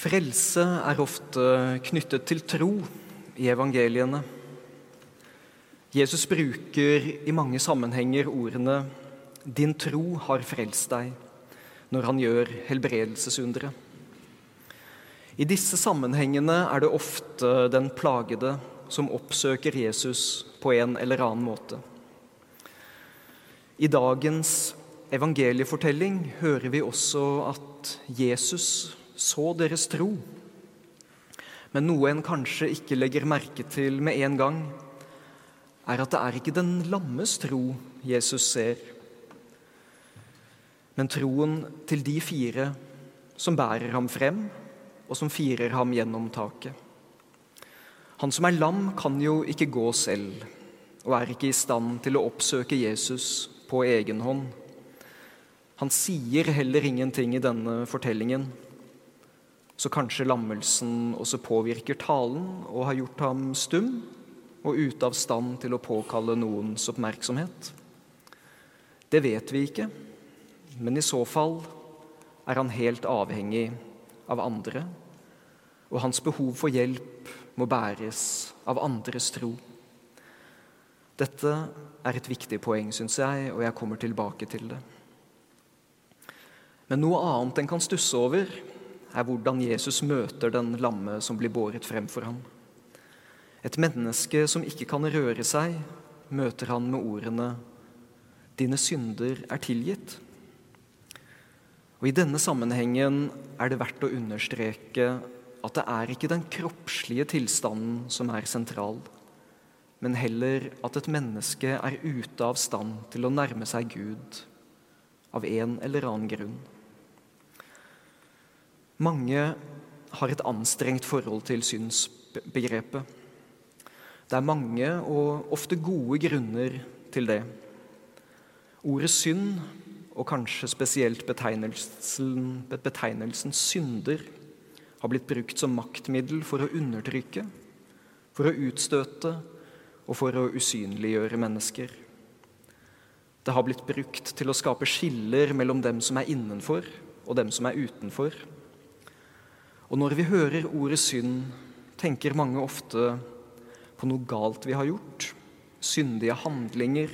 Frelse er ofte knyttet til tro i evangeliene. Jesus bruker i mange sammenhenger ordene 'din tro har frelst deg' når han gjør helbredelsesundere. I disse sammenhengene er det ofte den plagede som oppsøker Jesus på en eller annen måte. I dagens evangeliefortelling hører vi også at Jesus så deres tro. Men noe en kanskje ikke legger merke til med en gang, er at det er ikke den lammes tro Jesus ser, men troen til de fire som bærer ham frem, og som firer ham gjennom taket. Han som er lam, kan jo ikke gå selv, og er ikke i stand til å oppsøke Jesus på egen hånd. Han sier heller ingenting i denne fortellingen, så kanskje lammelsen også påvirker talen og har gjort ham stum og ute av stand til å påkalle noens oppmerksomhet? Det vet vi ikke, men i så fall er han helt avhengig av andre, og hans behov for hjelp må bæres av andres tro. Dette er et viktig poeng, syns jeg, og jeg kommer tilbake til det. Men noe annet en kan stusse over, er hvordan Jesus møter den lamme som blir båret frem for ham. Et menneske som ikke kan røre seg, møter han med ordene 'Dine synder er tilgitt'. Og I denne sammenhengen er det verdt å understreke at det er ikke den kroppslige tilstanden som er sentral, men heller at et menneske er ute av stand til å nærme seg Gud av en eller annen grunn. Mange har et anstrengt forhold til synsbegrepet. Det er mange og ofte gode grunner til det. Ordet synd og kanskje spesielt betegnelsen, betegnelsen synder, har blitt brukt som maktmiddel for å undertrykke, for å utstøte og for å usynliggjøre mennesker. Det har blitt brukt til å skape skiller mellom dem som er innenfor, og dem som er utenfor. Og når vi hører ordet synd, tenker mange ofte på noe galt vi har gjort, syndige handlinger,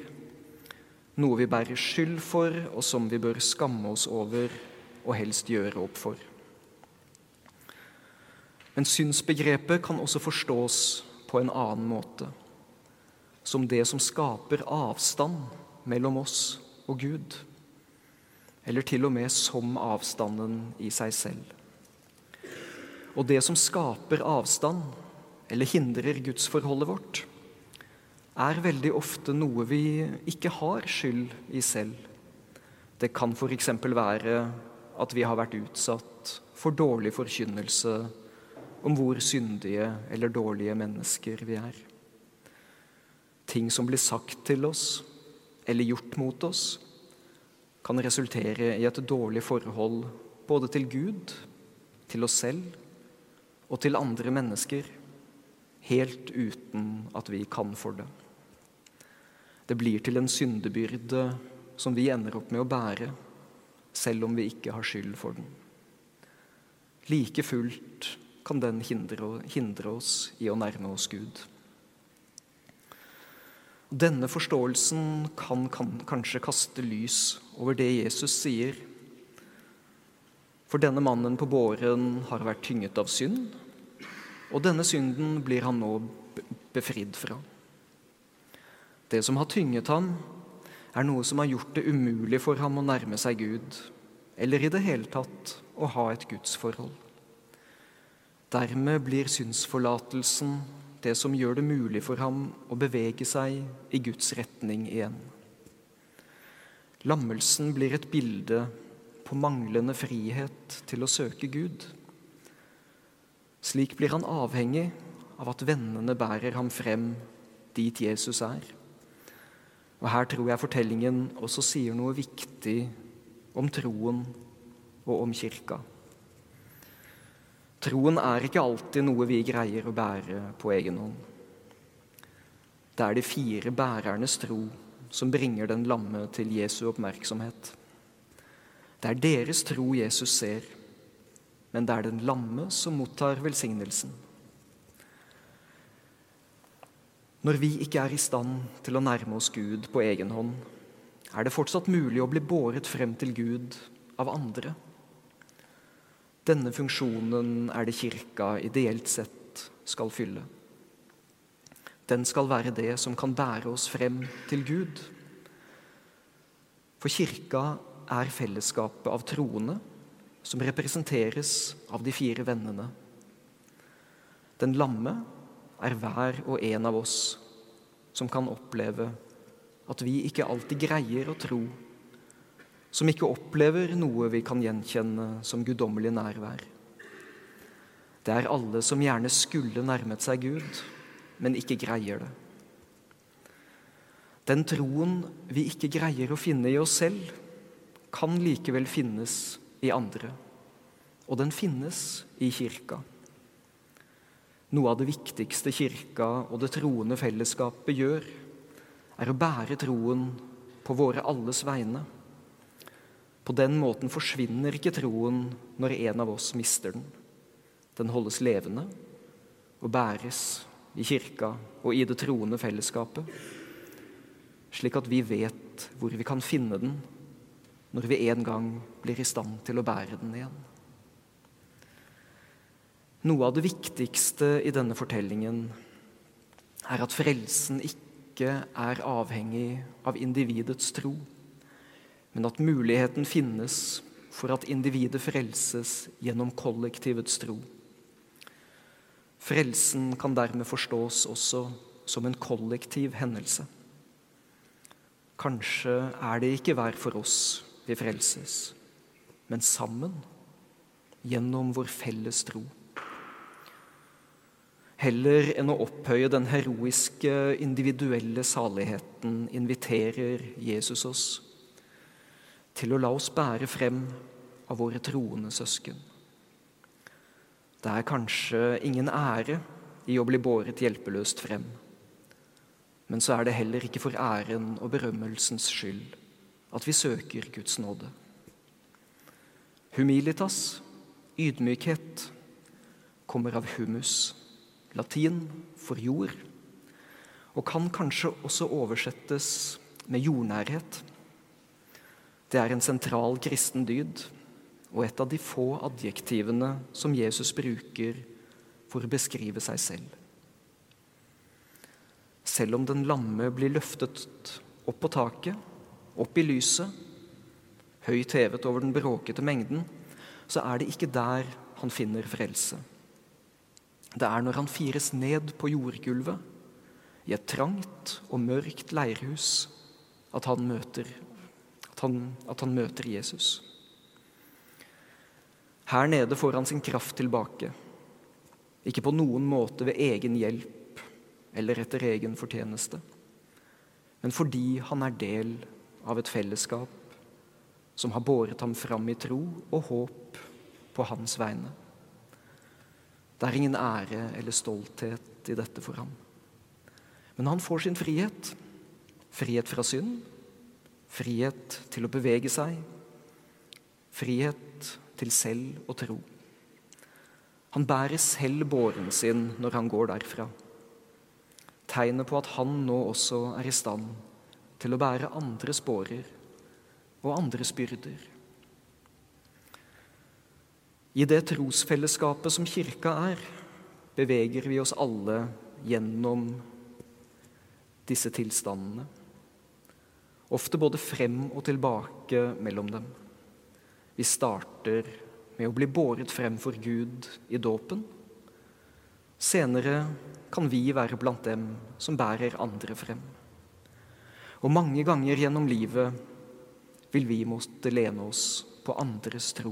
noe vi bærer skyld for, og som vi bør skamme oss over og helst gjøre opp for. Men synsbegrepet kan også forstås på en annen måte. Som det som skaper avstand mellom oss og Gud. Eller til og med som avstanden i seg selv. Og det som skaper avstand, eller hindrer gudsforholdet vårt, er veldig ofte noe vi ikke har skyld i selv. Det kan f.eks. være at vi har vært utsatt for dårlig forkynnelse om hvor syndige eller dårlige mennesker vi er. Ting som blir sagt til oss eller gjort mot oss, kan resultere i et dårlig forhold både til Gud, til oss selv og til andre mennesker, helt uten at vi kan for det. Det blir til en syndebyrde som vi ender opp med å bære, selv om vi ikke har skyld for den. Like fullt kan den hindre, oss i å nærme oss Gud. Denne forståelsen kan, kan, kanskje kaste lys over det Jesus sier. For denne mannen på båren har vært tynget av synd, og denne synden blir han nå befridd fra. Det som har tynget ham, er noe som har gjort det umulig for ham å nærme seg Gud, eller i det hele tatt å ha et gudsforhold. Dermed blir synsforlatelsen det som gjør det mulig for ham å bevege seg i Guds retning igjen. Lammelsen blir et bilde på manglende frihet til å søke Gud. Slik blir han avhengig av at vennene bærer ham frem dit Jesus er. Og Her tror jeg fortellingen også sier noe viktig om troen og om kirka. Troen er ikke alltid noe vi greier å bære på egen hånd. Det er de fire bærernes tro som bringer den lamme til Jesu oppmerksomhet. Det er deres tro Jesus ser, men det er den lamme som mottar velsignelsen. Når vi ikke er i stand til å nærme oss Gud på egen hånd, er det fortsatt mulig å bli båret frem til Gud av andre. Denne funksjonen er det Kirka ideelt sett skal fylle. Den skal være det som kan bære oss frem til Gud. For Kirka er fellesskapet av troende som representeres av de fire vennene. Den lamme er hver og en av oss som kan oppleve at vi ikke alltid greier å tro, som ikke opplever noe vi kan gjenkjenne som guddommelig nærvær. Det er alle som gjerne skulle nærmet seg Gud, men ikke greier det. Den troen vi ikke greier å finne i oss selv, kan likevel finnes i andre. Og den finnes i kirka. Noe av det viktigste kirka og det troende fellesskapet gjør, er å bære troen på våre alles vegne. På den måten forsvinner ikke troen når en av oss mister den. Den holdes levende og bæres i kirka og i det troende fellesskapet, slik at vi vet hvor vi kan finne den når vi en gang blir i stand til å bære den igjen. Noe av det viktigste i denne fortellingen er at frelsen ikke er avhengig av individets tro, men at muligheten finnes for at individet frelses gjennom kollektivets tro. Frelsen kan dermed forstås også som en kollektiv hendelse. Kanskje er det ikke hver for oss vi frelses, men sammen, gjennom vår felles tro. Heller enn å opphøye den heroiske, individuelle saligheten inviterer Jesus oss til å la oss bære frem av våre troende søsken. Det er kanskje ingen ære i å bli båret hjelpeløst frem, men så er det heller ikke for æren og berømmelsens skyld at vi søker Guds nåde. Humilitas, ydmykhet, kommer av humus, latin for jord, og kan kanskje også oversettes med jordnærhet. Det er en sentral kristen dyd og et av de få adjektivene som Jesus bruker for å beskrive seg selv. Selv om den lamme blir løftet opp på taket, opp i lyset, høyt hevet over den bråkete mengden, så er det ikke der han finner frelse. Det er når han fires ned på jordgulvet, i et trangt og mørkt leirhus, at han møter, at han, at han møter Jesus. Her nede får han sin kraft tilbake, ikke på noen måte ved egen hjelp eller etter egen fortjeneste, men fordi han er del av et fellesskap som har båret ham fram i tro og håp på hans vegne. Det er ingen ære eller stolthet i dette for ham. Men han får sin frihet. Frihet fra synd, frihet til å bevege seg, frihet til selv å tro. Han bærer selv båren sin når han går derfra. Tegnet på at han nå også er i stand til å bære andres bårer og andres byrder. I det trosfellesskapet som kirka er, beveger vi oss alle gjennom disse tilstandene. Ofte både frem og tilbake mellom dem. Vi starter med å bli båret frem for Gud i dåpen. Senere kan vi være blant dem som bærer andre frem. Og mange ganger gjennom livet vil vi måtte lene oss på andres tro.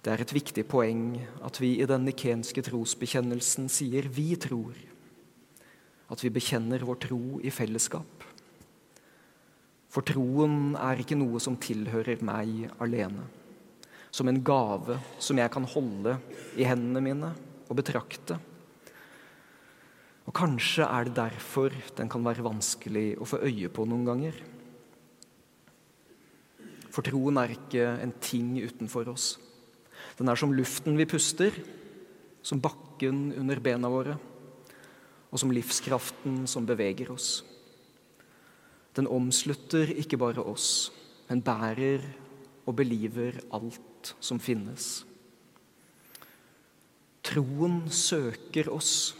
Det er et viktig poeng at vi i den nikenske trosbekjennelsen sier 'vi tror', at vi bekjenner vår tro i fellesskap. For troen er ikke noe som tilhører meg alene, som en gave som jeg kan holde i hendene mine og betrakte og kanskje er det derfor den kan være vanskelig å få øye på noen ganger. For troen er ikke en ting utenfor oss, Den er som luften vi puster, som bakken under bena våre, og som livskraften som beveger oss. Den omslutter ikke bare oss, men bærer og beliver alt som finnes. Troen søker oss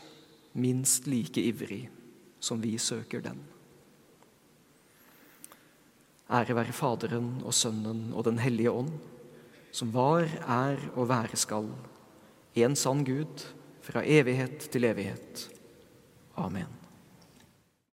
minst like ivrig som vi søker den. Ære være Faderen og Sønnen og Den hellige ånd, som var, er og være skal, en sann Gud, fra evighet til evighet. Amen.